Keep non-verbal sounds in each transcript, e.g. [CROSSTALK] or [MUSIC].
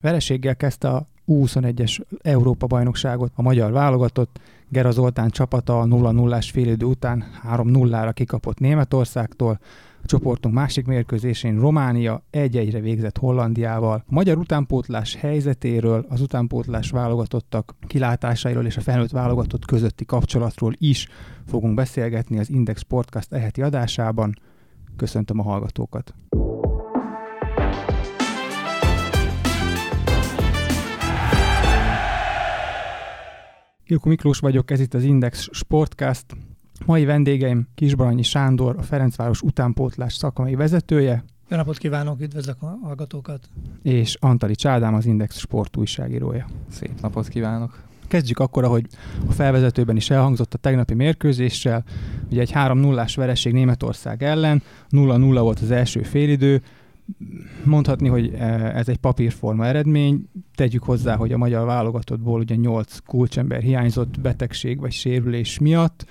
Vereséggel kezdte a U21-es Európa-bajnokságot a magyar válogatott, Gera Zoltán csapata a 0-0-ás félidő után 3-0-ra kikapott Németországtól, a csoportunk másik mérkőzésén Románia egy-egyre végzett Hollandiával. A magyar utánpótlás helyzetéről, az utánpótlás válogatottak kilátásairól és a felnőtt válogatott közötti kapcsolatról is fogunk beszélgetni az Index Podcast eheti adásában. Köszöntöm a hallgatókat! Ilko Miklós vagyok, ez itt az Index Sportcast. Mai vendégeim Kisbaranyi Sándor, a Ferencváros utánpótlás szakmai vezetője. Jó napot kívánok, üdvözlök a hallgatókat! És Antali Csádám, az Index sport újságírója. Szép napot kívánok! Kezdjük akkor, ahogy a felvezetőben is elhangzott a tegnapi mérkőzéssel. Ugye egy 3-0-ás vereség Németország ellen, 0-0 volt az első félidő, mondhatni, hogy e, ez egy papírforma eredmény. Tegyük hozzá, hogy a magyar válogatottból ugye 8 kulcsember hiányzott betegség vagy sérülés miatt.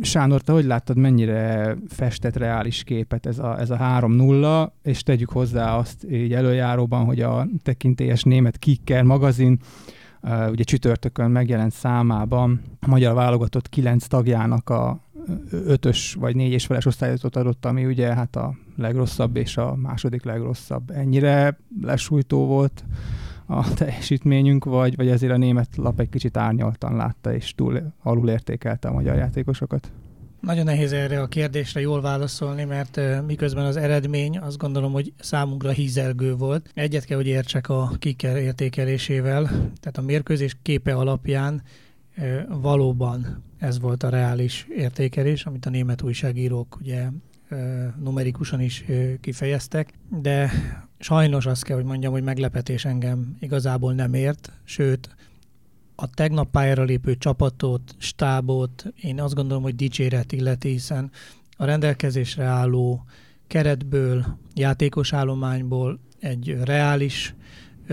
Sándor, te hogy láttad, mennyire festett reális képet ez a, ez a 3-0, és tegyük hozzá azt így előjáróban, hogy a tekintélyes német Kicker magazin uh, ugye csütörtökön megjelent számában a magyar válogatott kilenc tagjának a ötös vagy négyes feles osztályozatot adott, ami ugye hát a legrosszabb és a második legrosszabb. Ennyire lesújtó volt a teljesítményünk, vagy, vagy ezért a német lap egy kicsit árnyaltan látta és túl alul értékelte a magyar játékosokat? Nagyon nehéz erre a kérdésre jól válaszolni, mert miközben az eredmény azt gondolom, hogy számunkra hízelgő volt. Egyet kell, hogy értsek a kiker értékelésével, tehát a mérkőzés képe alapján valóban ez volt a reális értékelés, amit a német újságírók ugye numerikusan is kifejeztek, de sajnos azt kell, hogy mondjam, hogy meglepetés engem igazából nem ért, sőt, a tegnap pályára lépő csapatot, stábot én azt gondolom, hogy dicséret illeti, hiszen a rendelkezésre álló keretből, játékos állományból egy reális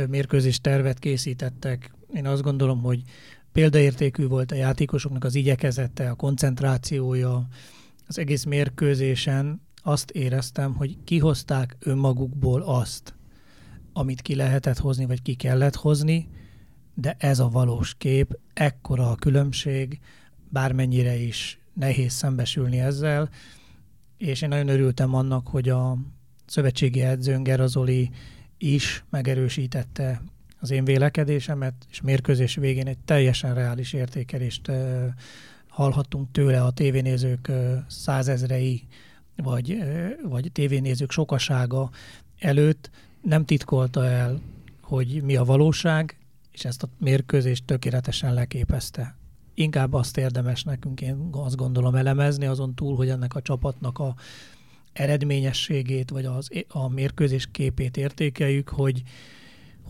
mérkőzés tervet készítettek. Én azt gondolom, hogy példaértékű volt a játékosoknak az igyekezete, a koncentrációja, az egész mérkőzésen azt éreztem, hogy kihozták önmagukból azt, amit ki lehetett hozni, vagy ki kellett hozni, de ez a valós kép, ekkora a különbség, bármennyire is nehéz szembesülni ezzel, és én nagyon örültem annak, hogy a szövetségi edzőn Gerazoli is megerősítette az én vélekedésemet, és mérkőzés végén egy teljesen reális értékelést hallhattunk tőle a tévénézők százezrei, vagy, vagy tévénézők sokasága előtt, nem titkolta el, hogy mi a valóság, és ezt a mérkőzést tökéletesen leképezte. Inkább azt érdemes nekünk, én azt gondolom elemezni, azon túl, hogy ennek a csapatnak a eredményességét, vagy az, a mérkőzés képét értékeljük, hogy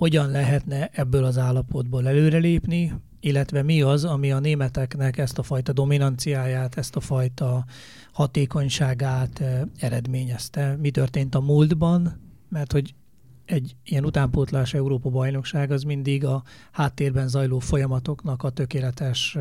hogyan lehetne ebből az állapotból előrelépni, illetve mi az, ami a németeknek ezt a fajta dominanciáját, ezt a fajta hatékonyságát eredményezte. Mi történt a múltban, mert hogy egy ilyen utánpótlás Európa bajnokság az mindig a háttérben zajló folyamatoknak a tökéletes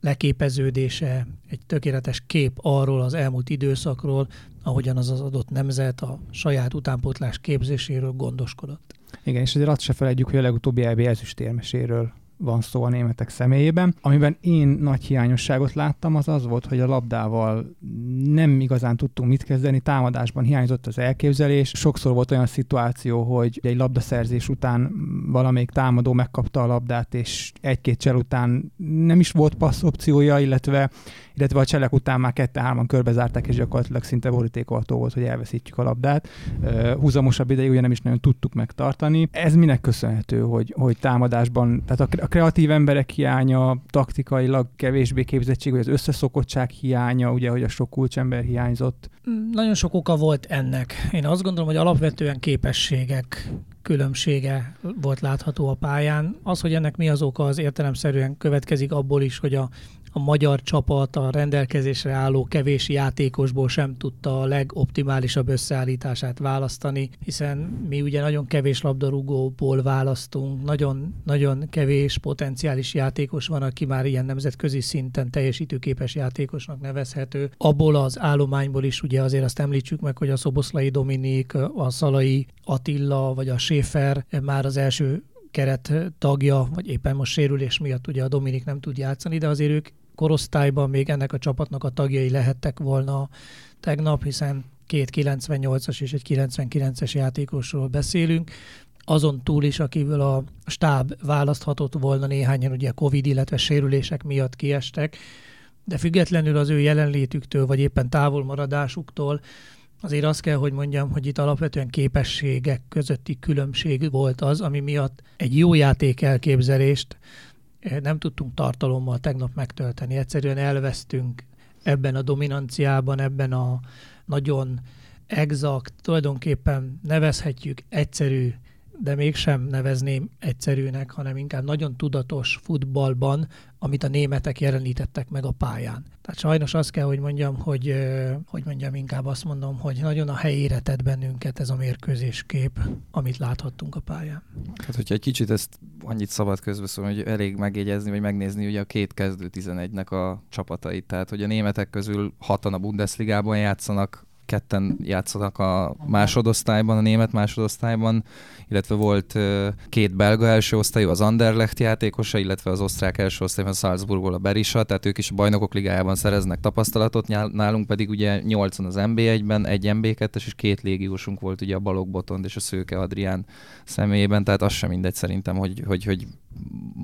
leképeződése, egy tökéletes kép arról az elmúlt időszakról, ahogyan az az adott nemzet a saját utánpótlás képzéséről gondoskodott. Igen, és azért azt se felejtjük, hogy a legutóbbi EB ezüstérmeséről van szó a németek személyében. Amiben én nagy hiányosságot láttam, az az volt, hogy a labdával nem igazán tudtunk mit kezdeni, támadásban hiányzott az elképzelés. Sokszor volt olyan szituáció, hogy egy labdaszerzés után valamelyik támadó megkapta a labdát, és egy-két csel után nem is volt passz opciója, illetve illetve a cselek után már kette-hárman körbezárták, és gyakorlatilag szinte borítékolható volt, hogy elveszítjük a labdát. Húzamosabb ideig ugye nem is nagyon tudtuk megtartani. Ez minek köszönhető, hogy, hogy támadásban, tehát a kreatív emberek hiánya, taktikailag kevésbé képzettség, vagy az összeszokottság hiánya, ugye, hogy a sok kulcsember hiányzott? Mm, nagyon sok oka volt ennek. Én azt gondolom, hogy alapvetően képességek különbsége volt látható a pályán. Az, hogy ennek mi az oka, az értelemszerűen következik abból is, hogy a a magyar csapat a rendelkezésre álló kevés játékosból sem tudta a legoptimálisabb összeállítását választani, hiszen mi ugye nagyon kevés labdarúgóból választunk, nagyon, nagyon kevés potenciális játékos van, aki már ilyen nemzetközi szinten teljesítőképes játékosnak nevezhető. Abból az állományból is ugye azért azt említsük meg, hogy a Szoboszlai Dominik, a Szalai Attila vagy a Schäfer már az első keret tagja, vagy éppen most sérülés miatt ugye a Dominik nem tud játszani, de azért ők korosztályban még ennek a csapatnak a tagjai lehettek volna tegnap, hiszen két 98-as és egy 99-es játékosról beszélünk. Azon túl is, akiből a stáb választhatott volna néhányan, ugye Covid, illetve sérülések miatt kiestek, de függetlenül az ő jelenlétüktől, vagy éppen távolmaradásuktól, azért azt kell, hogy mondjam, hogy itt alapvetően képességek közötti különbség volt az, ami miatt egy jó játék elképzelést nem tudtunk tartalommal tegnap megtölteni. Egyszerűen elvesztünk ebben a dominanciában, ebben a nagyon exakt, tulajdonképpen nevezhetjük egyszerű de mégsem nevezném egyszerűnek, hanem inkább nagyon tudatos futballban, amit a németek jelenítettek meg a pályán. Tehát sajnos azt kell, hogy mondjam, hogy, hogy mondjam, inkább azt mondom, hogy nagyon a helyére tett bennünket ez a mérkőzéskép, amit láthattunk a pályán. Hát, hogyha egy kicsit ezt annyit szabad közbeszólni, hogy elég megjegyezni, vagy megnézni ugye a két kezdő 11-nek a csapatait. Tehát, hogy a németek közül hatan a Bundesligában játszanak, ketten játszanak a másodosztályban, a német másodosztályban, illetve volt két belga első osztályú, az Anderlecht játékosa, illetve az osztrák első osztályban a Salzburgból a Berisa, tehát ők is a bajnokok ligájában szereznek tapasztalatot, nálunk pedig ugye 8 az MB1-ben, egy MB2-es és két légiósunk volt ugye a Balog Botond és a Szőke Adrián személyében, tehát az sem mindegy szerintem, hogy, hogy, hogy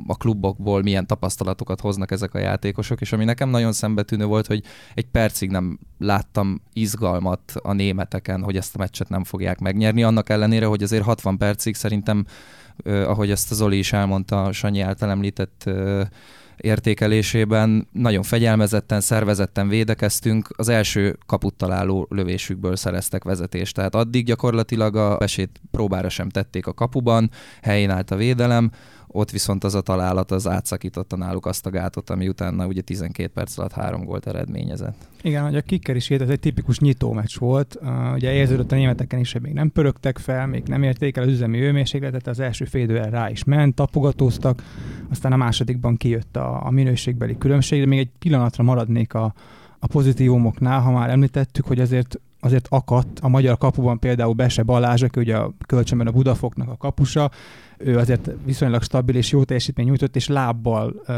a klubokból milyen tapasztalatokat hoznak ezek a játékosok, és ami nekem nagyon szembetűnő volt, hogy egy percig nem láttam izgalmat a németeken, hogy ezt a meccset nem fogják megnyerni, annak ellenére, hogy azért 60 percig szerintem, ahogy ezt az Zoli is elmondta, Sanyi által említett értékelésében nagyon fegyelmezetten, szervezetten védekeztünk, az első kaput találó lövésükből szereztek vezetést. Tehát addig gyakorlatilag a esét próbára sem tették a kapuban, helyén állt a védelem, ott viszont az a találat az átszakította náluk azt a gátot, ami utána ugye 12 perc alatt három gólt eredményezett. Igen, hogy a kicker is ez egy tipikus nyitó meccs volt. Uh, ugye érződött a németeken is, hogy még nem pörögtek fel, még nem érték el az üzemi hőmérsékletet, az első fél rá is ment, tapogatóztak, aztán a másodikban kijött a, a minőségbeli különbség, de még egy pillanatra maradnék a, a pozitívumoknál, ha már említettük, hogy azért azért akadt a magyar kapuban például Bese Balázs, aki ugye a kölcsönben a Budafoknak a kapusa, ő azért viszonylag stabil és jó teljesítmény nyújtott, és lábbal ö,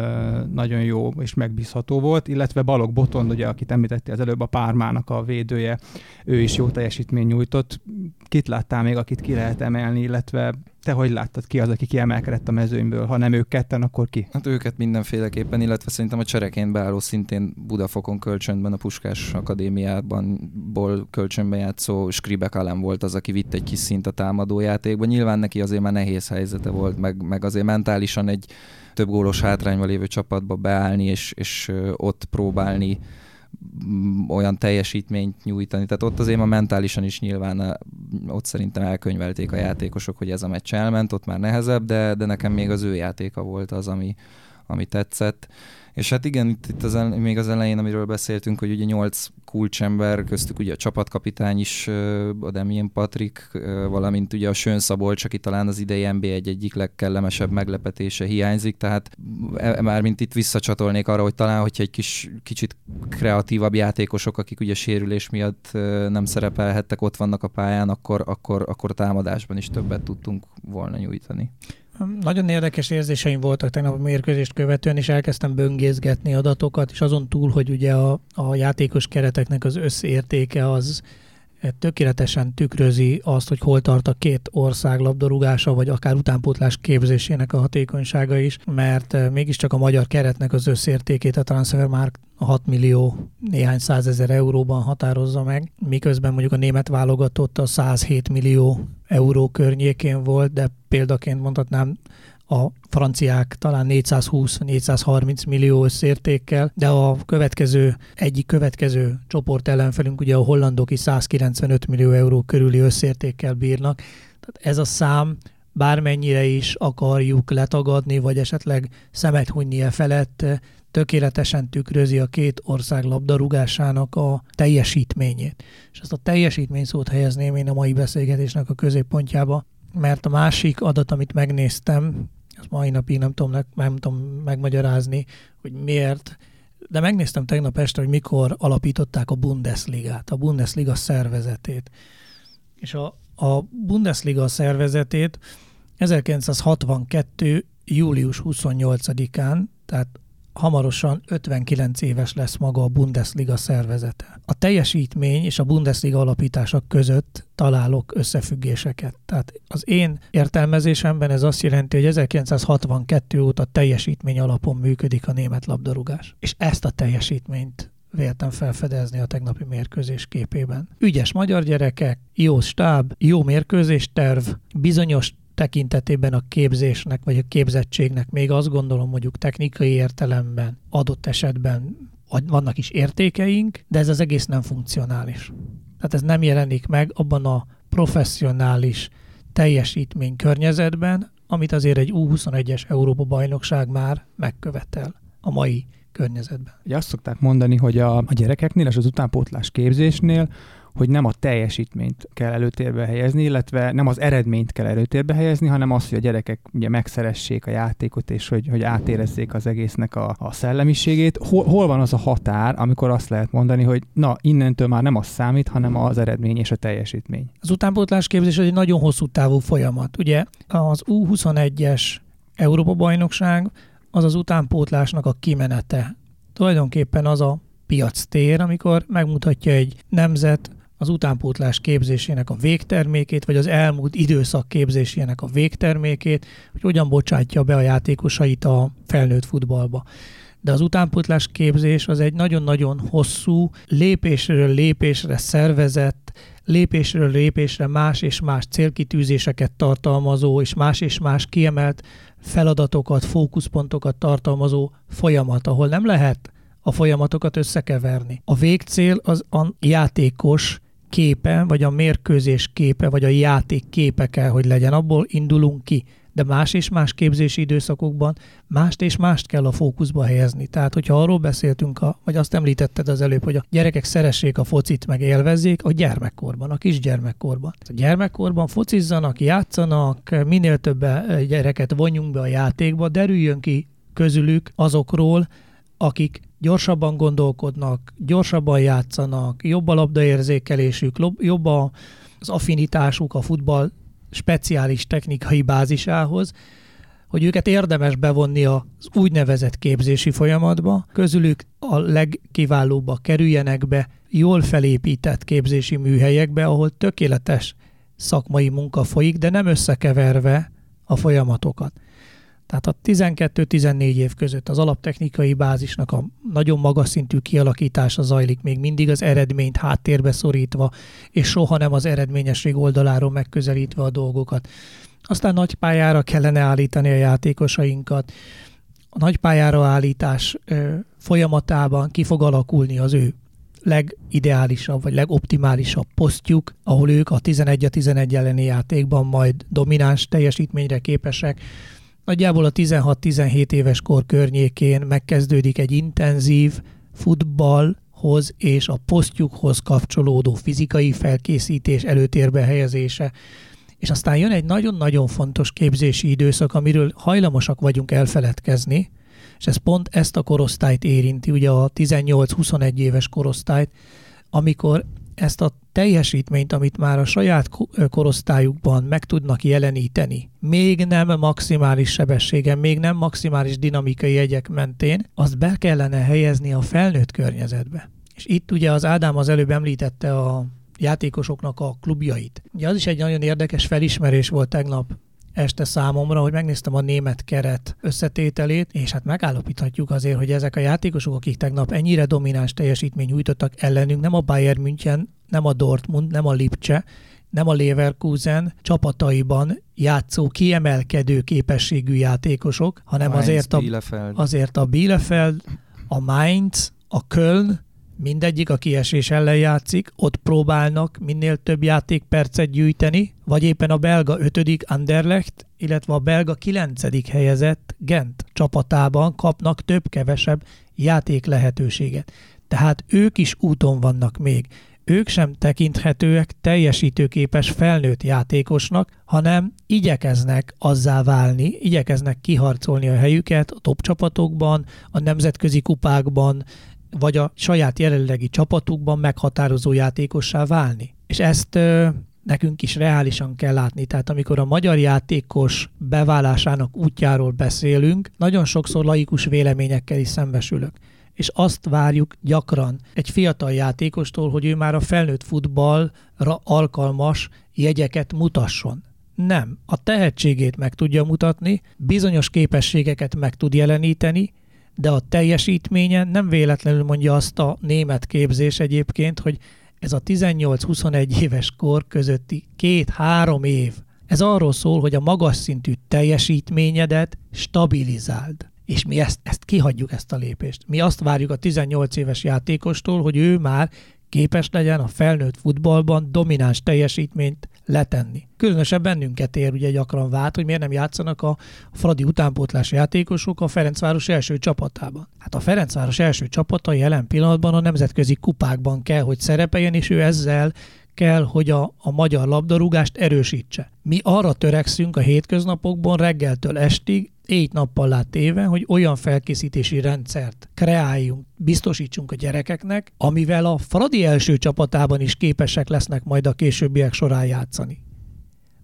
nagyon jó és megbízható volt, illetve Balog Botond, ugye, akit említette az előbb a Pármának a védője, ő is jó teljesítmény nyújtott. Kit láttál még, akit ki lehet emelni, illetve te hogy láttad ki az, aki kiemelkedett a mezőnyből? Ha nem ők ketten, akkor ki? Hát őket mindenféleképpen, illetve szerintem a csereként beálló szintén Budafokon kölcsönben a Puskás Akadémiában ból kölcsönben játszó Skribek Alem volt az, aki vitt egy kis szint a támadójátékban. Nyilván neki azért már nehéz helyzete volt, meg, meg azért mentálisan egy több gólos hátrányban lévő csapatba beállni, és, és ott próbálni olyan teljesítményt nyújtani. Tehát ott azért ma mentálisan is nyilván ott szerintem elkönyvelték a játékosok, hogy ez a meccs elment, ott már nehezebb, de, de nekem még az ő játéka volt az, ami, ami tetszett. És hát igen, itt, itt az, még az elején, amiről beszéltünk, hogy ugye nyolc kulcsember, köztük ugye a csapatkapitány is, a Demien Patrik, valamint ugye a Sön Szabolcs, aki talán az idei NB1 egyik legkellemesebb meglepetése hiányzik, tehát e, már mint itt visszacsatolnék arra, hogy talán, hogyha egy kis, kicsit kreatívabb játékosok, akik ugye sérülés miatt nem szerepelhettek, ott vannak a pályán, akkor, akkor, akkor támadásban is többet tudtunk volna nyújtani. Nagyon érdekes érzéseim voltak tegnap a mérkőzést követően, és elkezdtem böngészgetni adatokat, és azon túl, hogy ugye a, a játékos kereteknek az összértéke az tökéletesen tükrözi azt, hogy hol tart a két ország labdarúgása, vagy akár utánpótlás képzésének a hatékonysága is, mert eh, mégiscsak a magyar keretnek az összértékét a Transfermarkt 6 millió néhány százezer euróban határozza meg, miközben mondjuk a német válogatott a 107 millió euró környékén volt, de példaként mondhatnám a franciák talán 420-430 millió összértékkel, de a következő, egyik következő csoport ellenfelünk ugye a hollandok is 195 millió euró körüli összértékkel bírnak. Tehát ez a szám bármennyire is akarjuk letagadni, vagy esetleg szemet hunyni e felett, tökéletesen tükrözi a két ország labdarúgásának a teljesítményét. És ezt a teljesítmény szót helyezném én a mai beszélgetésnek a középpontjába, mert a másik adat, amit megnéztem, azt mai napig nem tudom, nem tudom megmagyarázni, hogy miért, de megnéztem tegnap este, hogy mikor alapították a Bundesligát, a Bundesliga szervezetét. És a, a Bundesliga szervezetét 1962. július 28-án, tehát hamarosan 59 éves lesz maga a Bundesliga szervezete. A teljesítmény és a Bundesliga alapítása között találok összefüggéseket. Tehát az én értelmezésemben ez azt jelenti, hogy 1962 óta teljesítmény alapon működik a német labdarúgás. És ezt a teljesítményt véltem felfedezni a tegnapi mérkőzés képében. Ügyes magyar gyerekek, jó stáb, jó mérkőzésterv, bizonyos tekintetében a képzésnek, vagy a képzettségnek még azt gondolom mondjuk technikai értelemben adott esetben vannak is értékeink, de ez az egész nem funkcionális. Tehát ez nem jelenik meg abban a professzionális teljesítmény környezetben, amit azért egy U21-es Európa bajnokság már megkövetel a mai környezetben. Ugye azt szokták mondani, hogy a, a gyerekeknél és az utánpótlás képzésnél hogy nem a teljesítményt kell előtérbe helyezni, illetve nem az eredményt kell előtérbe helyezni, hanem az, hogy a gyerekek ugye megszeressék a játékot, és hogy, hogy átérezzék az egésznek a, a szellemiségét. Hol, hol van az a határ, amikor azt lehet mondani, hogy na, innentől már nem az számít, hanem az eredmény és a teljesítmény? Az utánpótlás képzés egy nagyon hosszú távú folyamat. Ugye az U21-es Európa-bajnokság az az utánpótlásnak a kimenete. Tulajdonképpen az a piac tér, amikor megmutatja egy nemzet, az utánpótlás képzésének a végtermékét, vagy az elmúlt időszak képzésének a végtermékét, hogy hogyan bocsátja be a játékosait a felnőtt futballba. De az utánpótlás képzés az egy nagyon-nagyon hosszú, lépésről lépésre szervezett, lépésről lépésre más és más célkitűzéseket tartalmazó, és más és más kiemelt feladatokat, fókuszpontokat tartalmazó folyamat, ahol nem lehet a folyamatokat összekeverni. A végcél az a játékos képe, vagy a mérkőzés képe, vagy a játék képe kell, hogy legyen. Abból indulunk ki. De más és más képzési időszakokban mást és mást kell a fókuszba helyezni. Tehát, hogyha arról beszéltünk, a, vagy azt említetted az előbb, hogy a gyerekek szeressék a focit, meg élvezzék, a gyermekkorban, a kisgyermekkorban. A gyermekkorban focizzanak, játszanak, minél több gyereket vonjunk be a játékba, derüljön ki közülük azokról, akik gyorsabban gondolkodnak, gyorsabban játszanak, jobb a labdaérzékelésük, jobb az affinitásuk a futball speciális technikai bázisához, hogy őket érdemes bevonni az úgynevezett képzési folyamatba, közülük a legkiválóbbak kerüljenek be jól felépített képzési műhelyekbe, ahol tökéletes szakmai munka folyik, de nem összekeverve a folyamatokat. Tehát a 12-14 év között az alaptechnikai bázisnak a nagyon magas szintű kialakítása zajlik, még mindig az eredményt háttérbe szorítva, és soha nem az eredményesség oldaláról megközelítve a dolgokat. Aztán nagy pályára kellene állítani a játékosainkat. A nagy pályára állítás ö, folyamatában ki fog alakulni az ő legideálisabb vagy legoptimálisabb posztjuk, ahol ők a 11-11 elleni játékban majd domináns teljesítményre képesek, Nagyjából a 16-17 éves kor környékén megkezdődik egy intenzív futballhoz és a posztjukhoz kapcsolódó fizikai felkészítés előtérbe helyezése, és aztán jön egy nagyon-nagyon fontos képzési időszak, amiről hajlamosak vagyunk elfeledkezni, és ez pont ezt a korosztályt érinti, ugye a 18-21 éves korosztályt, amikor ezt a teljesítményt, amit már a saját korosztályukban meg tudnak jeleníteni, még nem maximális sebességen, még nem maximális dinamikai jegyek mentén, azt be kellene helyezni a felnőtt környezetbe. És itt ugye az Ádám az előbb említette a játékosoknak a klubjait. Ugye az is egy nagyon érdekes felismerés volt tegnap este számomra, hogy megnéztem a német keret összetételét, és hát megállapíthatjuk azért, hogy ezek a játékosok, akik tegnap ennyire domináns teljesítmény nyújtottak ellenünk, nem a Bayern München, nem a Dortmund, nem a Lipcse, nem a Leverkusen csapataiban játszó kiemelkedő képességű játékosok, hanem Mainz, azért, a, Bielefeld. azért a Bielefeld, a Mainz, a Köln, mindegyik a kiesés ellen játszik, ott próbálnak minél több játékpercet gyűjteni, vagy éppen a belga 5. Anderlecht, illetve a belga 9. helyezett Gent csapatában kapnak több-kevesebb játék lehetőséget. Tehát ők is úton vannak még. Ők sem tekinthetőek teljesítőképes felnőtt játékosnak, hanem igyekeznek azzá válni, igyekeznek kiharcolni a helyüket a top csapatokban, a nemzetközi kupákban, vagy a saját jelenlegi csapatukban meghatározó játékossá válni. És ezt nekünk is reálisan kell látni. Tehát amikor a magyar játékos beválásának útjáról beszélünk, nagyon sokszor laikus véleményekkel is szembesülök és azt várjuk gyakran egy fiatal játékostól, hogy ő már a felnőtt futballra alkalmas jegyeket mutasson. Nem. A tehetségét meg tudja mutatni, bizonyos képességeket meg tud jeleníteni, de a teljesítménye nem véletlenül mondja azt a német képzés egyébként, hogy ez a 18-21 éves kor közötti két-három év. Ez arról szól, hogy a magas szintű teljesítményedet stabilizáld. És mi ezt, ezt kihagyjuk, ezt a lépést. Mi azt várjuk a 18 éves játékostól, hogy ő már képes legyen a felnőtt futballban domináns teljesítményt letenni. Különösen bennünket ér ugye gyakran vált, hogy miért nem játszanak a Fradi utánpótlás játékosok a Ferencváros első csapatában. Hát a Ferencváros első csapata jelen pillanatban a nemzetközi kupákban kell, hogy szerepeljen, és ő ezzel kell, hogy a, a magyar labdarúgást erősítse. Mi arra törekszünk a hétköznapokban reggeltől estig, éjt nappal lát éve, hogy olyan felkészítési rendszert kreáljunk, biztosítsunk a gyerekeknek, amivel a Fradi első csapatában is képesek lesznek majd a későbbiek során játszani.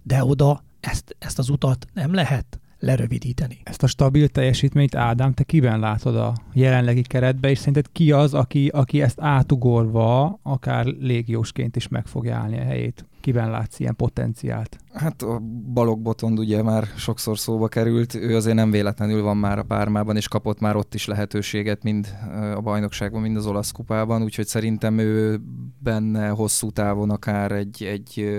De oda ezt, ezt az utat nem lehet lerövidíteni. Ezt a stabil teljesítményt, Ádám, te kiben látod a jelenlegi keretbe, és szerinted ki az, aki, aki ezt átugorva akár légiósként is meg fogja állni a helyét? Kiben látsz ilyen potenciált? Hát a Balog Botond ugye már sokszor szóba került, ő azért nem véletlenül van már a pármában, és kapott már ott is lehetőséget, mind a bajnokságban, mind az olasz kupában, úgyhogy szerintem ő benne hosszú távon akár egy, egy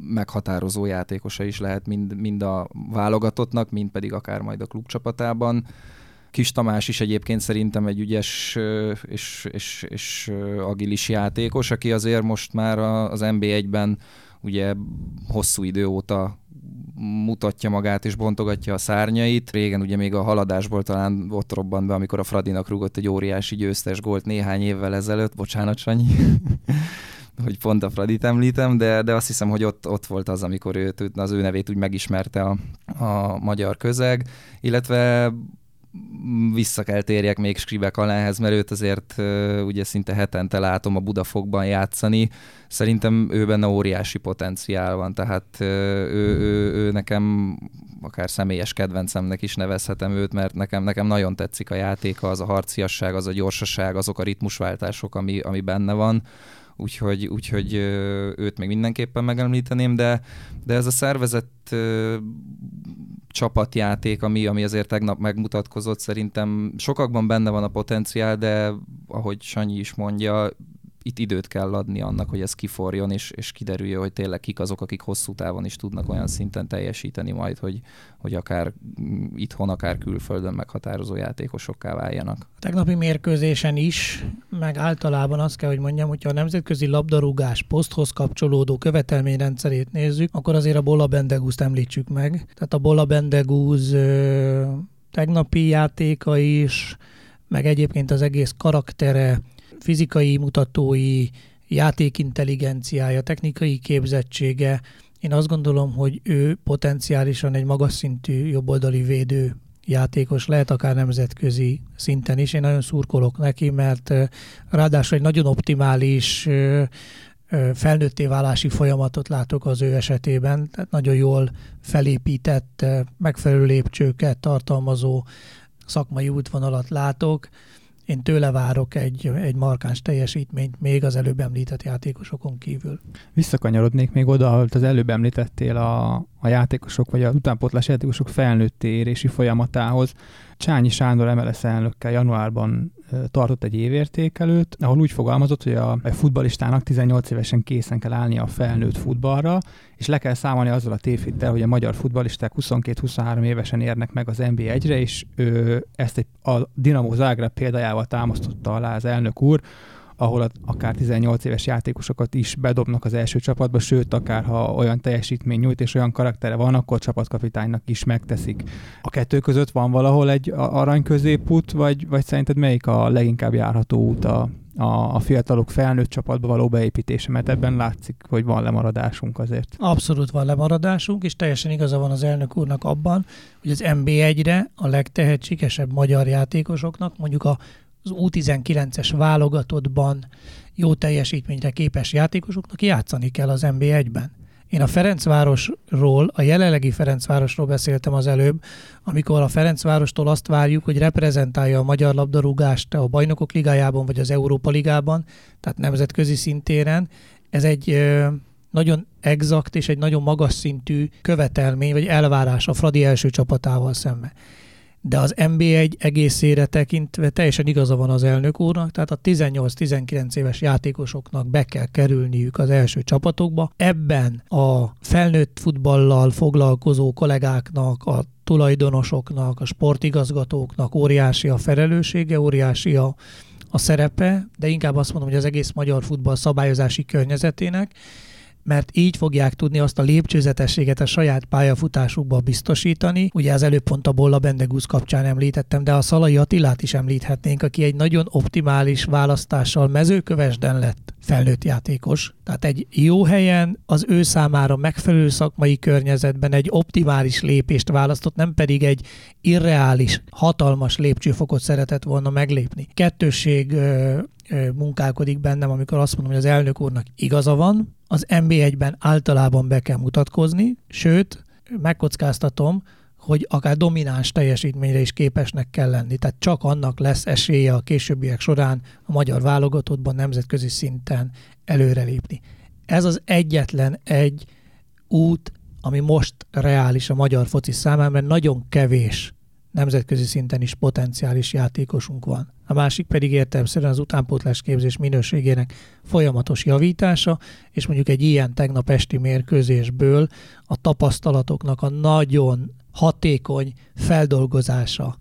meghatározó játékosa is lehet mind, mind a válogatottnak, mind pedig akár majd a klubcsapatában. Kis Tamás is egyébként szerintem egy ügyes és, és, és agilis játékos, aki azért most már az NB1-ben ugye hosszú idő óta mutatja magát és bontogatja a szárnyait. Régen ugye még a haladásból talán ott robbant be, amikor a Fradinak rúgott egy óriási győztes gólt néhány évvel ezelőtt. Bocsánat, Sanyi. [LAUGHS] hogy pont a Fradit említem, de, de azt hiszem, hogy ott, ott volt az, amikor őt, az ő nevét úgy megismerte a, a magyar közeg, illetve vissza kell térjek még Skribek aláhez, mert őt azért ugye szinte hetente látom a Budafokban játszani. Szerintem ő benne óriási potenciál van, tehát ő, ő, ő nekem akár személyes kedvencemnek is nevezhetem őt, mert nekem, nekem nagyon tetszik a játéka, az a harciasság, az a gyorsaság, azok a ritmusváltások, ami, ami benne van úgyhogy, úgyhogy őt még mindenképpen megemlíteném, de, de ez a szervezett csapatjáték, ami, ami azért tegnap megmutatkozott, szerintem sokakban benne van a potenciál, de ahogy Sanyi is mondja, itt időt kell adni annak, hogy ez kiforjon, és, és kiderüljön, hogy tényleg kik azok, akik hosszú távon is tudnak olyan szinten teljesíteni majd, hogy, hogy akár itthon, akár külföldön meghatározó játékosokká váljanak. A tegnapi mérkőzésen is, meg általában azt kell, hogy mondjam, hogyha a nemzetközi labdarúgás poszthoz kapcsolódó követelményrendszerét nézzük, akkor azért a Bola Bendegúzt említsük meg. Tehát a Bola Bendegúz tegnapi játéka is, meg egyébként az egész karaktere, fizikai mutatói, játékintelligenciája, technikai képzettsége, én azt gondolom, hogy ő potenciálisan egy magas szintű jobboldali védő játékos, lehet akár nemzetközi szinten is. Én nagyon szurkolok neki, mert ráadásul egy nagyon optimális felnőtté válási folyamatot látok az ő esetében, tehát nagyon jól felépített, megfelelő lépcsőket tartalmazó szakmai útvonalat látok én tőle várok egy, egy markáns teljesítményt még az előbb említett játékosokon kívül. Visszakanyarodnék még oda, ahol az előbb említettél a, a játékosok, vagy a utánpótlás játékosok felnőtti érési folyamatához. Csányi Sándor MLS elnökkel januárban tartott egy évértékelőt, ahol úgy fogalmazott, hogy a futbalistának 18 évesen készen kell állnia a felnőtt futballra, és le kell számolni azzal a tévhittel, hogy a magyar futbalisták 22-23 évesen érnek meg az NB1-re, és ő ezt egy, a Dinamo Zagreb példájával támasztotta alá az elnök úr, ahol a, akár 18 éves játékosokat is bedobnak az első csapatba, sőt, akár ha olyan teljesítmény nyújt és olyan karaktere van, akkor csapatkapitánynak is megteszik. A kettő között van valahol egy arany középút, vagy, vagy szerinted melyik a leginkább járható út a, a, a fiatalok felnőtt csapatba való beépítése, mert ebben látszik, hogy van lemaradásunk azért. Abszolút van lemaradásunk, és teljesen igaza van az elnök úrnak abban, hogy az MB1-re a legtehetségesebb magyar játékosoknak, mondjuk a az U19-es válogatottban jó teljesítményre képes játékosoknak játszani kell az NB1-ben. Én a Ferencvárosról, a jelenlegi Ferencvárosról beszéltem az előbb, amikor a Ferencvárostól azt várjuk, hogy reprezentálja a magyar labdarúgást a Bajnokok Ligájában vagy az Európa Ligában, tehát nemzetközi szintéren. Ez egy nagyon exakt és egy nagyon magas szintű követelmény vagy elvárás a Fradi első csapatával szemben de az NB1 egészére tekintve teljesen igaza van az elnök úrnak, tehát a 18-19 éves játékosoknak be kell kerülniük az első csapatokba. Ebben a felnőtt futballal foglalkozó kollégáknak, a tulajdonosoknak, a sportigazgatóknak óriási a felelőssége, óriási a, a szerepe, de inkább azt mondom, hogy az egész magyar futball szabályozási környezetének, mert így fogják tudni azt a lépcsőzetességet a saját pályafutásukba biztosítani. Ugye az előbb pont a Bolla Bendegusz kapcsán említettem, de a Szalai Attilát is említhetnénk, aki egy nagyon optimális választással mezőkövesden lett felnőtt játékos. Tehát egy jó helyen, az ő számára megfelelő szakmai környezetben egy optimális lépést választott, nem pedig egy irreális, hatalmas lépcsőfokot szeretett volna meglépni. Kettősség munkálkodik bennem, amikor azt mondom, hogy az elnök úrnak igaza van, az MB1-ben általában be kell mutatkozni, sőt, megkockáztatom, hogy akár domináns teljesítményre is képesnek kell lenni. Tehát csak annak lesz esélye a későbbiek során a magyar válogatottban nemzetközi szinten előrelépni. Ez az egyetlen egy út, ami most reális a magyar foci számára, mert nagyon kevés nemzetközi szinten is potenciális játékosunk van. A másik pedig értelmszerűen az utánpótlás képzés minőségének folyamatos javítása, és mondjuk egy ilyen tegnap esti mérkőzésből a tapasztalatoknak a nagyon hatékony feldolgozása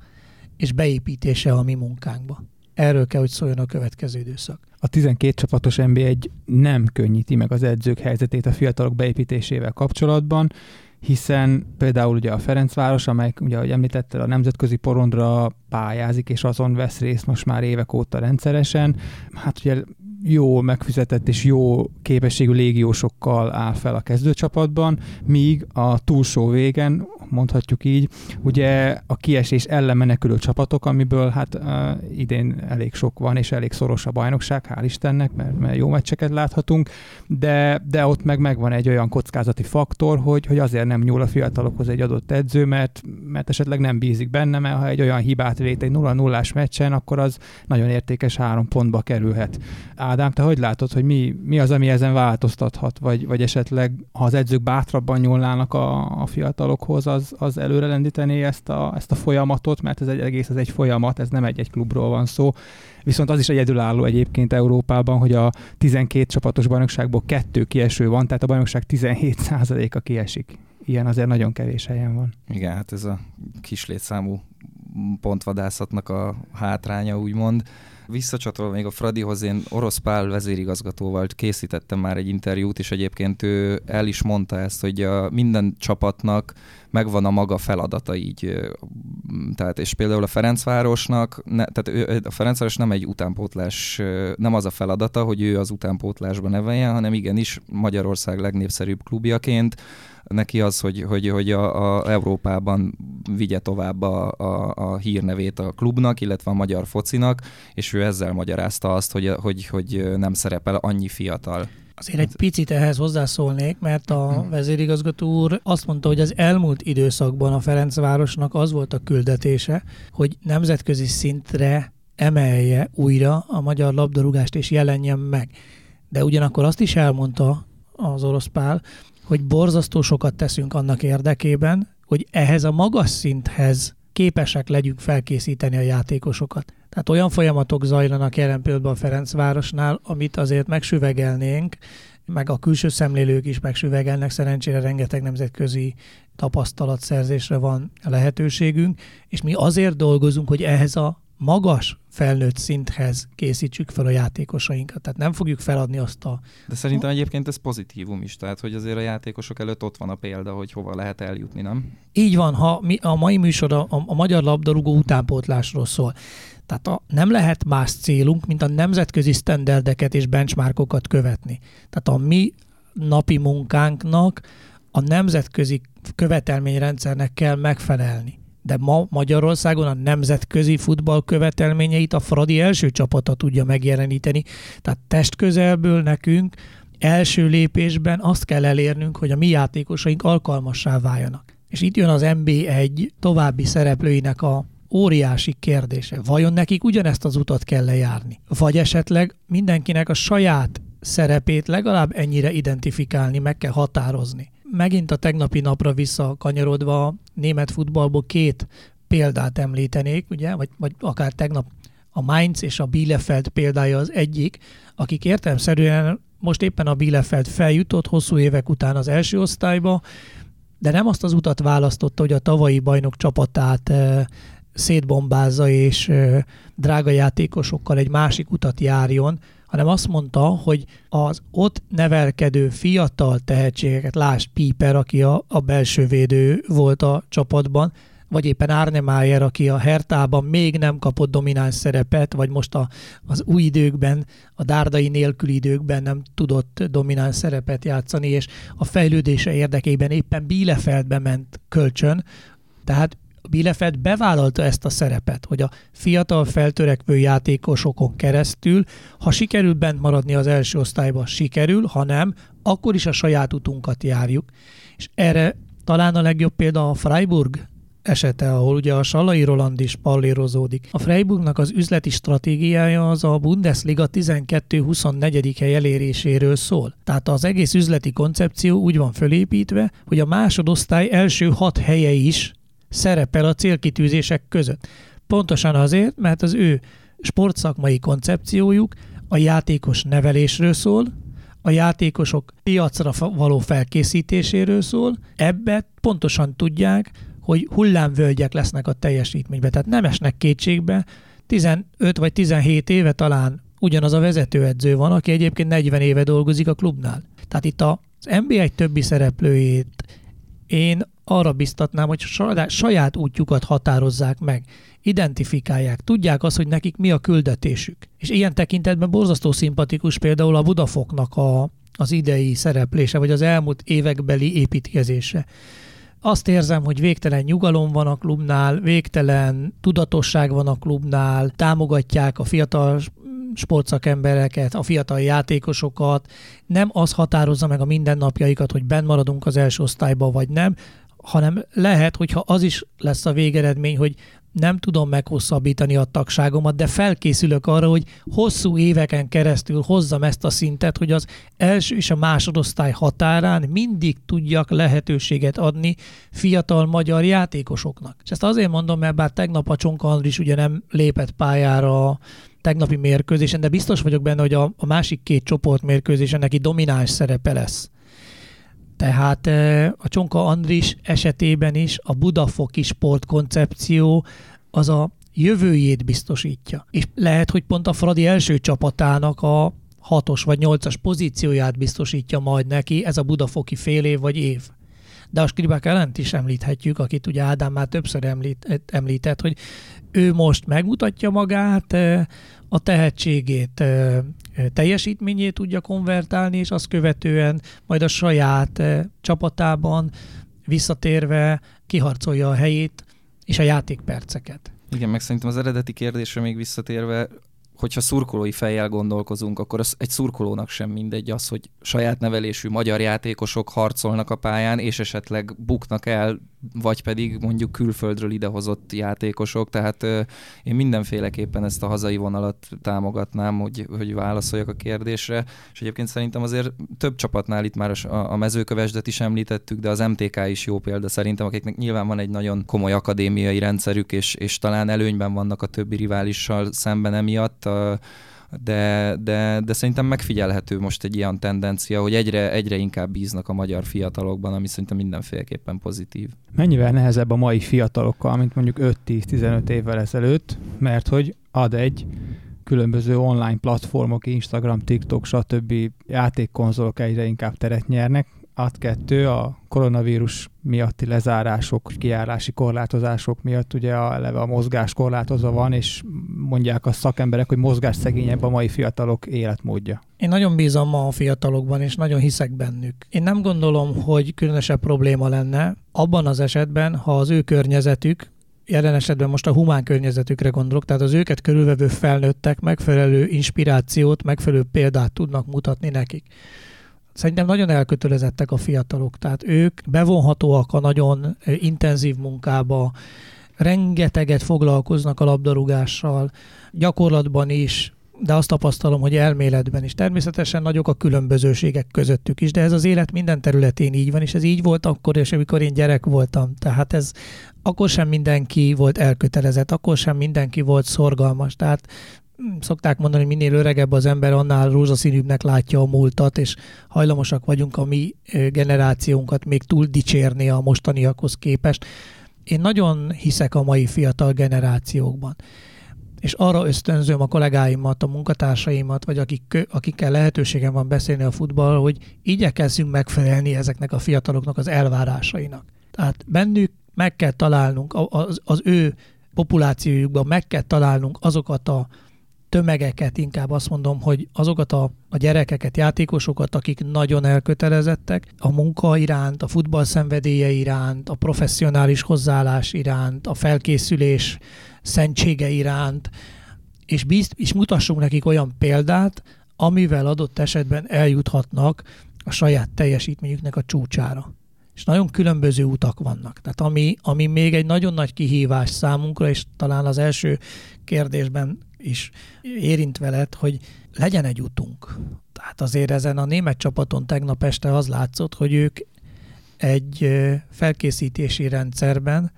és beépítése a mi munkánkba. Erről kell, hogy szóljon a következő időszak. A 12 csapatos NB1 nem könnyíti meg az edzők helyzetét a fiatalok beépítésével kapcsolatban, hiszen például ugye a Ferencváros, amely ugye, ahogy említetted, a nemzetközi porondra pályázik, és azon vesz részt most már évek óta rendszeresen. Hát ugye jó megfizetett és jó képességű légiósokkal áll fel a kezdőcsapatban, míg a túlsó végen mondhatjuk így. Ugye a kiesés ellen menekülő csapatok, amiből hát uh, idén elég sok van, és elég szoros a bajnokság, hál' Istennek, mert, mert jó meccseket láthatunk, de, de ott meg megvan egy olyan kockázati faktor, hogy, hogy azért nem nyúl a fiatalokhoz egy adott edző, mert, mert esetleg nem bízik benne, mert ha egy olyan hibát vét egy 0-0-ás meccsen, akkor az nagyon értékes három pontba kerülhet. Ádám, te hogy látod, hogy mi, mi az, ami ezen változtathat, vagy, vagy esetleg ha az edzők bátrabban nyúlnának a, a fiatalokhoz, az, az előre lendítené ezt a, ezt a folyamatot, mert ez egy egész, ez egy folyamat, ez nem egy-egy klubról van szó. Viszont az is egyedülálló egyébként Európában, hogy a 12 csapatos bajnokságból kettő kieső van, tehát a bajnokság 17%-a kiesik. Ilyen azért nagyon kevés helyen van. Igen, hát ez a kislétszámú pontvadászatnak a hátránya, úgymond. Visszacsatolva még a Fradihoz, én Orosz Pál vezérigazgatóval készítettem már egy interjút, és egyébként ő el is mondta ezt, hogy a minden csapatnak megvan a maga feladata így. Tehát, és például a Ferencvárosnak, ne, tehát ő, a Ferencváros nem egy utánpótlás, nem az a feladata, hogy ő az utánpótlásba neveljen, hanem igenis Magyarország legnépszerűbb klubjaként neki az, hogy, hogy, hogy a, a Európában vigye tovább a, a, a hírnevét a klubnak, illetve a magyar focinak, és ő ezzel magyarázta azt, hogy, hogy, hogy nem szerepel annyi fiatal. Azért egy picit ehhez hozzászólnék, mert a hmm. vezérigazgató úr azt mondta, hogy az elmúlt időszakban a Ferencvárosnak az volt a küldetése, hogy nemzetközi szintre emelje újra a magyar labdarúgást és jelenjen meg. De ugyanakkor azt is elmondta az orosz pál, hogy borzasztó sokat teszünk annak érdekében, hogy ehhez a magas szinthez képesek legyünk felkészíteni a játékosokat. Tehát olyan folyamatok zajlanak jelen pillanatban a Ferencvárosnál, amit azért megsüvegelnénk, meg a külső szemlélők is megsüvegelnek, szerencsére rengeteg nemzetközi tapasztalatszerzésre van lehetőségünk, és mi azért dolgozunk, hogy ehhez a magas felnőtt szinthez készítsük fel a játékosainkat. Tehát nem fogjuk feladni azt a... De szerintem egyébként ez pozitívum is, tehát hogy azért a játékosok előtt ott van a példa, hogy hova lehet eljutni, nem? Így van, ha mi, a mai műsor a, a, a magyar labdarúgó utánpótlásról szól. Tehát a, nem lehet más célunk, mint a nemzetközi standardeket és benchmarkokat követni. Tehát a mi napi munkánknak a nemzetközi követelményrendszernek kell megfelelni de ma Magyarországon a nemzetközi futball követelményeit a Fradi első csapata tudja megjeleníteni. Tehát testközelből nekünk első lépésben azt kell elérnünk, hogy a mi játékosaink alkalmassá váljanak. És itt jön az MB1 további szereplőinek a óriási kérdése. Vajon nekik ugyanezt az utat kell lejárni? Vagy esetleg mindenkinek a saját szerepét legalább ennyire identifikálni, meg kell határozni. Megint a tegnapi napra visszakanyarodva német futballból két példát említenék, ugye, vagy, vagy akár tegnap a Mainz és a Bielefeld példája az egyik, akik értelmszerűen most éppen a Bielefeld feljutott hosszú évek után az első osztályba, de nem azt az utat választotta, hogy a tavalyi bajnok csapatát e, szétbombázza és e, drága játékosokkal egy másik utat járjon, hanem azt mondta, hogy az ott nevelkedő fiatal tehetségeket, lásd Piper, aki a, a belső védő volt a csapatban, vagy éppen Arne Mayer, aki a Hertában még nem kapott domináns szerepet, vagy most a, az új időkben, a dárdai nélküli időkben nem tudott domináns szerepet játszani, és a fejlődése érdekében éppen Bielefeldbe ment kölcsön, tehát Bielefeld bevállalta ezt a szerepet, hogy a fiatal feltörekvő játékosokon keresztül, ha sikerül bent maradni az első osztályba, sikerül, ha nem, akkor is a saját utunkat járjuk. És erre talán a legjobb példa a Freiburg esete, ahol ugye a Salai Roland is pallérozódik. A Freiburgnak az üzleti stratégiája az a Bundesliga 12-24. hely eléréséről szól. Tehát az egész üzleti koncepció úgy van fölépítve, hogy a másodosztály első hat helye is szerepel a célkitűzések között. Pontosan azért, mert az ő sportszakmai koncepciójuk a játékos nevelésről szól, a játékosok piacra való felkészítéséről szól, ebbe pontosan tudják, hogy hullámvölgyek lesznek a teljesítményben. Tehát nem esnek kétségbe, 15 vagy 17 éve talán ugyanaz a vezetőedző van, aki egyébként 40 éve dolgozik a klubnál. Tehát itt az NBA többi szereplőjét én arra biztatnám, hogy saját útjukat határozzák meg, identifikálják, tudják azt, hogy nekik mi a küldetésük. És ilyen tekintetben borzasztó szimpatikus például a Budafoknak a, az idei szereplése, vagy az elmúlt évekbeli építkezése. Azt érzem, hogy végtelen nyugalom van a klubnál, végtelen tudatosság van a klubnál, támogatják a fiatal sportszakembereket, a fiatal játékosokat, nem az határozza meg a mindennapjaikat, hogy benn maradunk az első osztályba, vagy nem, hanem lehet, hogyha az is lesz a végeredmény, hogy nem tudom meghosszabbítani a tagságomat, de felkészülök arra, hogy hosszú éveken keresztül hozzam ezt a szintet, hogy az első és a másodosztály határán mindig tudjak lehetőséget adni fiatal magyar játékosoknak. És ezt azért mondom, mert bár tegnap a Csonka Andris ugye nem lépett pályára a tegnapi mérkőzésen, de biztos vagyok benne, hogy a, másik két csoport mérkőzésen neki domináns szerepe lesz. Tehát a Csonka Andris esetében is a Budafoki sportkoncepció az a jövőjét biztosítja. És lehet, hogy pont a Fradi első csapatának a hatos vagy nyolcas pozícióját biztosítja majd neki ez a Budafoki fél év vagy év. De a Skribák ellent is említhetjük, akit ugye Ádám már többször említ, említett, hogy ő most megmutatja magát, a tehetségét teljesítményét tudja konvertálni, és azt követően majd a saját csapatában visszatérve kiharcolja a helyét és a játékperceket. Igen, meg szerintem az eredeti kérdésre még visszatérve, hogyha szurkolói fejjel gondolkozunk, akkor az egy szurkolónak sem mindegy az, hogy saját nevelésű magyar játékosok harcolnak a pályán, és esetleg buknak el, vagy pedig mondjuk külföldről idehozott játékosok, tehát én mindenféleképpen ezt a hazai vonalat támogatnám, hogy, hogy válaszoljak a kérdésre, és egyébként szerintem azért több csapatnál itt már a, a mezőkövesdet is említettük, de az MTK is jó példa szerintem, akiknek nyilván van egy nagyon komoly akadémiai rendszerük, és, és talán előnyben vannak a többi riválissal szemben emiatt, de, de, de szerintem megfigyelhető most egy ilyen tendencia, hogy egyre, egyre inkább bíznak a magyar fiatalokban, ami szerintem mindenféleképpen pozitív. Mennyivel nehezebb a mai fiatalokkal, mint mondjuk 5-10-15 évvel ezelőtt, mert hogy ad egy különböző online platformok, Instagram, TikTok, stb. játékkonzolok egyre inkább teret nyernek, ad kettő a koronavírus miatti lezárások, kiárási korlátozások miatt ugye a, eleve a mozgás korlátozva van, és mondják a szakemberek, hogy mozgás szegényebb a mai fiatalok életmódja. Én nagyon bízom ma a fiatalokban, és nagyon hiszek bennük. Én nem gondolom, hogy különösebb probléma lenne abban az esetben, ha az ő környezetük, jelen esetben most a humán környezetükre gondolok, tehát az őket körülvevő felnőttek megfelelő inspirációt, megfelelő példát tudnak mutatni nekik Szerintem nagyon elkötelezettek a fiatalok, tehát ők bevonhatóak a nagyon intenzív munkába, rengeteget foglalkoznak a labdarúgással, gyakorlatban is, de azt tapasztalom, hogy elméletben is. Természetesen nagyok a különbözőségek közöttük is, de ez az élet minden területén így van, és ez így volt akkor, és amikor én gyerek voltam. Tehát ez akkor sem mindenki volt elkötelezett, akkor sem mindenki volt szorgalmas. Tehát szokták mondani, hogy minél öregebb az ember, annál rózsaszínűbbnek látja a múltat, és hajlamosak vagyunk a mi generációnkat még túl dicsérni a mostaniakhoz képest. Én nagyon hiszek a mai fiatal generációkban és arra ösztönzöm a kollégáimat, a munkatársaimat, vagy akik, akikkel lehetőségem van beszélni a futball, hogy igyekezzünk megfelelni ezeknek a fiataloknak az elvárásainak. Tehát bennük meg kell találnunk, az, az ő populációjukban meg kell találnunk azokat a tömegeket, inkább azt mondom, hogy azokat a, a gyerekeket, játékosokat, akik nagyon elkötelezettek a munka iránt, a futball szenvedélye iránt, a professzionális hozzáállás iránt, a felkészülés szentsége iránt, és, bízt, és mutassunk nekik olyan példát, amivel adott esetben eljuthatnak a saját teljesítményüknek a csúcsára. És nagyon különböző utak vannak. Tehát ami, ami még egy nagyon nagy kihívás számunkra, és talán az első kérdésben is érint veled, hogy legyen egy utunk. Tehát azért ezen a német csapaton tegnap este az látszott, hogy ők egy felkészítési rendszerben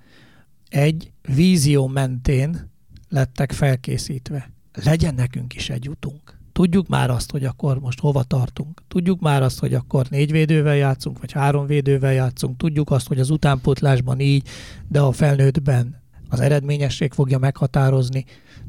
egy vízió mentén lettek felkészítve. Legyen nekünk is egy utunk. Tudjuk már azt, hogy akkor most hova tartunk. Tudjuk már azt, hogy akkor négy védővel játszunk, vagy három védővel játszunk. Tudjuk azt, hogy az utánpótlásban így, de a felnőttben az eredményesség fogja meghatározni.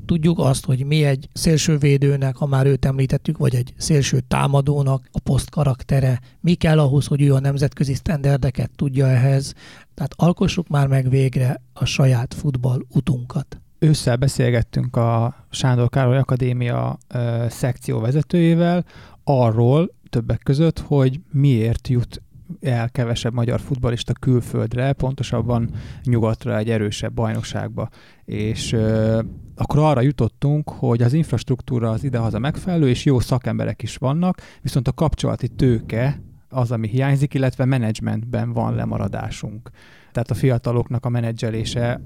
Tudjuk azt, hogy mi egy szélsővédőnek, ha már őt említettük, vagy egy szélső támadónak a poszt karaktere, mi kell ahhoz, hogy ő a nemzetközi sztenderdeket tudja ehhez. Tehát alkossuk már meg végre a saját futball utunkat. Ősszel beszélgettünk a Sándor Károly Akadémia ö, szekció vezetőjével arról többek között, hogy miért jut el kevesebb magyar futbalista külföldre, pontosabban nyugatra egy erősebb bajnokságba. És ö, akkor arra jutottunk, hogy az infrastruktúra az idehaza megfelelő, és jó szakemberek is vannak, viszont a kapcsolati tőke az, ami hiányzik, illetve menedzsmentben van lemaradásunk. Tehát a fiataloknak a menedzselése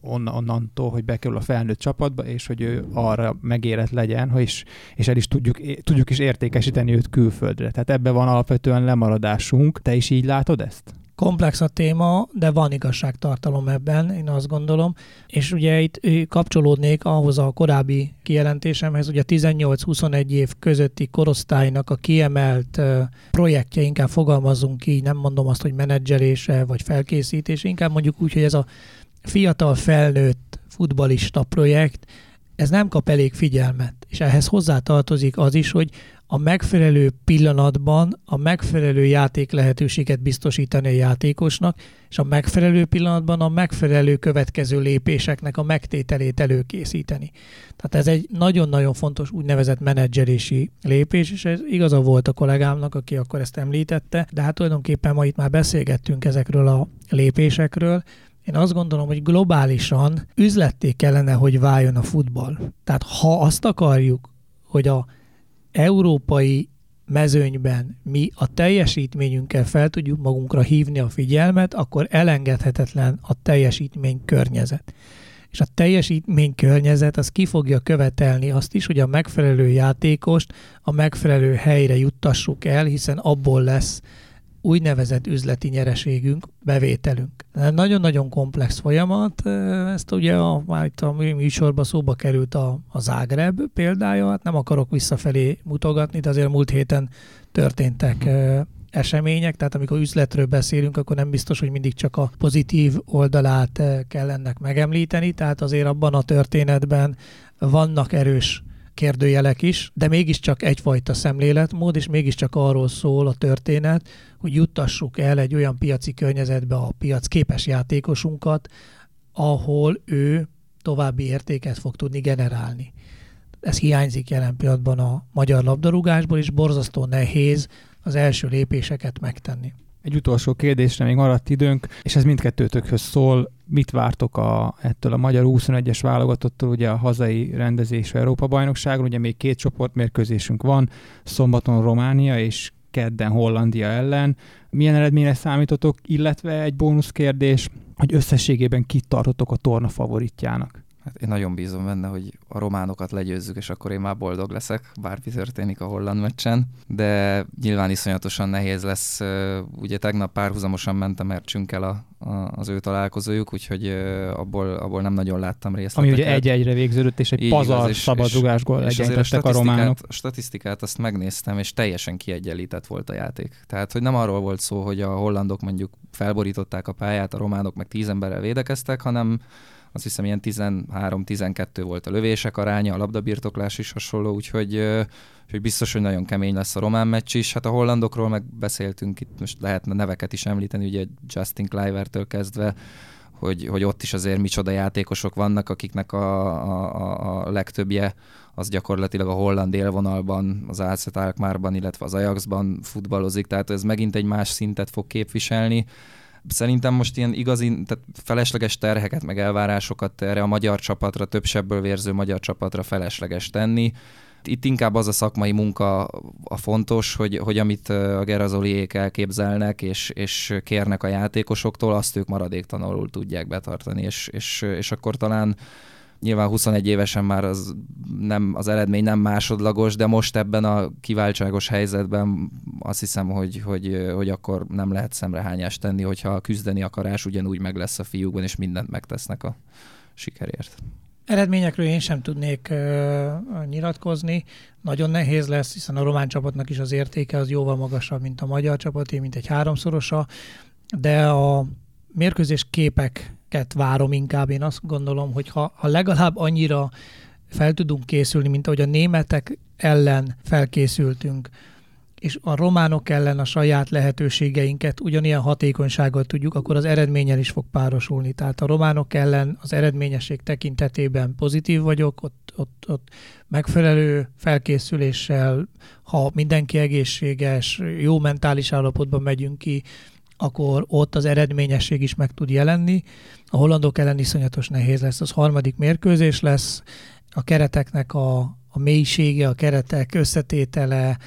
onnantól, hogy bekerül a felnőtt csapatba, és hogy ő arra megérett legyen, hogy is, és el is tudjuk, tudjuk is értékesíteni őt külföldre. Tehát ebben van alapvetően lemaradásunk. Te is így látod ezt? Komplex a téma, de van igazságtartalom ebben, én azt gondolom. És ugye itt kapcsolódnék ahhoz a korábbi kijelentésemhez, hogy a 18-21 év közötti korosztálynak a kiemelt projektje, inkább fogalmazunk így, nem mondom azt, hogy menedzselése vagy felkészítés, inkább mondjuk úgy, hogy ez a fiatal felnőtt futbalista projekt, ez nem kap elég figyelmet. És ehhez hozzátartozik az is, hogy a megfelelő pillanatban a megfelelő játék lehetőséget biztosítani a játékosnak, és a megfelelő pillanatban a megfelelő következő lépéseknek a megtételét előkészíteni. Tehát ez egy nagyon-nagyon fontos úgynevezett menedzserési lépés, és ez igaza volt a kollégámnak, aki akkor ezt említette, de hát tulajdonképpen ma itt már beszélgettünk ezekről a lépésekről, én azt gondolom, hogy globálisan üzletté kellene, hogy váljon a futball. Tehát ha azt akarjuk, hogy a európai mezőnyben mi a teljesítményünkkel fel tudjuk magunkra hívni a figyelmet, akkor elengedhetetlen a teljesítmény környezet. És a teljesítmény környezet az ki fogja követelni azt is, hogy a megfelelő játékost a megfelelő helyre juttassuk el, hiszen abból lesz úgynevezett üzleti nyereségünk, bevételünk. Nagyon-nagyon komplex folyamat, ezt ugye a, már itt a műsorban szóba került a, a Zágreb példája, hát nem akarok visszafelé mutogatni, de azért múlt héten történtek események, tehát amikor üzletről beszélünk, akkor nem biztos, hogy mindig csak a pozitív oldalát kell ennek megemlíteni, tehát azért abban a történetben vannak erős kérdőjelek is, de mégiscsak egyfajta szemléletmód, és mégiscsak arról szól a történet, hogy juttassuk el egy olyan piaci környezetbe a piac képes játékosunkat, ahol ő további értéket fog tudni generálni. Ez hiányzik jelen pillanatban a magyar labdarúgásból, és borzasztó nehéz az első lépéseket megtenni. Egy utolsó kérdésre még maradt időnk, és ez mindkettőtökhöz szól. Mit vártok a, ettől a magyar 21-es válogatottól, ugye a hazai rendezésű Európa bajnokságon, ugye még két csoportmérkőzésünk van, szombaton Románia és kedden Hollandia ellen. Milyen eredményre számítotok, illetve egy bónusz kérdés, hogy összességében kit tartotok a torna favoritjának? Hát én nagyon bízom benne, hogy a románokat legyőzzük, és akkor én már boldog leszek, bármi történik a holland meccsen, de nyilván iszonyatosan nehéz lesz. Ugye tegnap párhuzamosan mentem Ercsünkkel a, a, az ő találkozójuk, úgyhogy abból, abból nem nagyon láttam részleteket. Ami ugye egy-egyre végződött, és egy Így pazar és, szabadrugásgól egyenlítettek a, a románok. A statisztikát azt megnéztem, és teljesen kiegyenlített volt a játék. Tehát, hogy nem arról volt szó, hogy a hollandok mondjuk felborították a pályát, a románok meg tíz emberrel védekeztek, hanem azt hiszem ilyen 13-12 volt a lövések aránya, a labdabirtoklás is hasonló, úgyhogy, úgyhogy biztos, hogy nagyon kemény lesz a román meccs is. Hát a hollandokról meg beszéltünk, itt most lehetne neveket is említeni, ugye Justin Cliver-től kezdve, hogy, hogy ott is azért micsoda játékosok vannak, akiknek a, a, a legtöbbje az gyakorlatilag a holland élvonalban, az Alcet Alkmaarban, illetve az Ajaxban futballozik, tehát ez megint egy más szintet fog képviselni. Szerintem most ilyen igazi, tehát felesleges terheket, meg elvárásokat erre a magyar csapatra, több sebből vérző magyar csapatra felesleges tenni. Itt inkább az a szakmai munka a fontos, hogy, hogy amit a Gerazoliék elképzelnek, és, és kérnek a játékosoktól, azt ők maradéktalanul tudják betartani, és, és, és akkor talán Nyilván 21 évesen már az, nem, az eredmény nem másodlagos, de most ebben a kiváltságos helyzetben azt hiszem, hogy, hogy, hogy akkor nem lehet szemrehányást tenni, hogyha a küzdeni akarás ugyanúgy meg lesz a fiúkban, és mindent megtesznek a sikerért. Eredményekről én sem tudnék uh, nyilatkozni. Nagyon nehéz lesz, hiszen a román csapatnak is az értéke az jóval magasabb, mint a magyar csapaté, mint egy háromszorosa, de a mérkőzés képeket várom inkább. Én azt gondolom, hogy ha, ha legalább annyira fel tudunk készülni, mint ahogy a németek ellen felkészültünk, és a románok ellen a saját lehetőségeinket ugyanilyen hatékonysággal tudjuk, akkor az eredménnyel is fog párosulni. Tehát a románok ellen az eredményesség tekintetében pozitív vagyok, ott, ott, ott megfelelő felkészüléssel, ha mindenki egészséges, jó mentális állapotban megyünk ki, akkor ott az eredményesség is meg tud jelenni. A hollandok ellen iszonyatos nehéz lesz, az harmadik mérkőzés lesz, a kereteknek a, a mélysége, a keretek összetétele,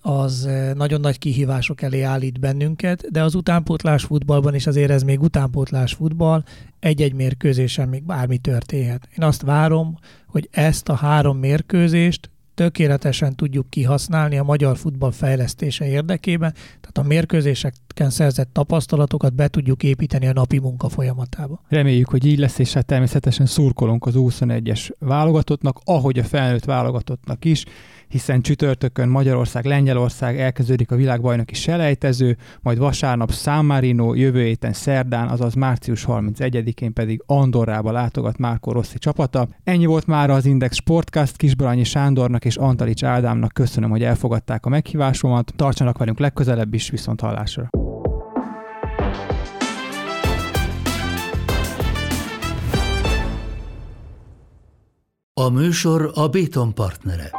az eh, nagyon nagy kihívások elé állít bennünket, de az utánpótlás futballban is azért ez még utánpótlás futball, egy-egy mérkőzésen még bármi történhet. Én azt várom, hogy ezt a három mérkőzést tökéletesen tudjuk kihasználni a magyar futball fejlesztése érdekében, tehát a mérkőzéseken szerzett tapasztalatokat be tudjuk építeni a napi munka folyamatába. Reméljük, hogy így lesz, és hát természetesen szurkolunk az 21-es válogatottnak, ahogy a felnőtt válogatottnak is, hiszen csütörtökön Magyarország, Lengyelország elkezdődik a világbajnoki selejtező, majd vasárnap San Marino, jövő héten szerdán, azaz március 31-én pedig Andorrába látogat Márko Rossi csapata. Ennyi volt már az Index Sportcast, Kisbaranyi Sándornak és Antalics Ádámnak köszönöm, hogy elfogadták a meghívásomat. Tartsanak velünk legközelebb is, viszont hallásra. A műsor a Béton partnere.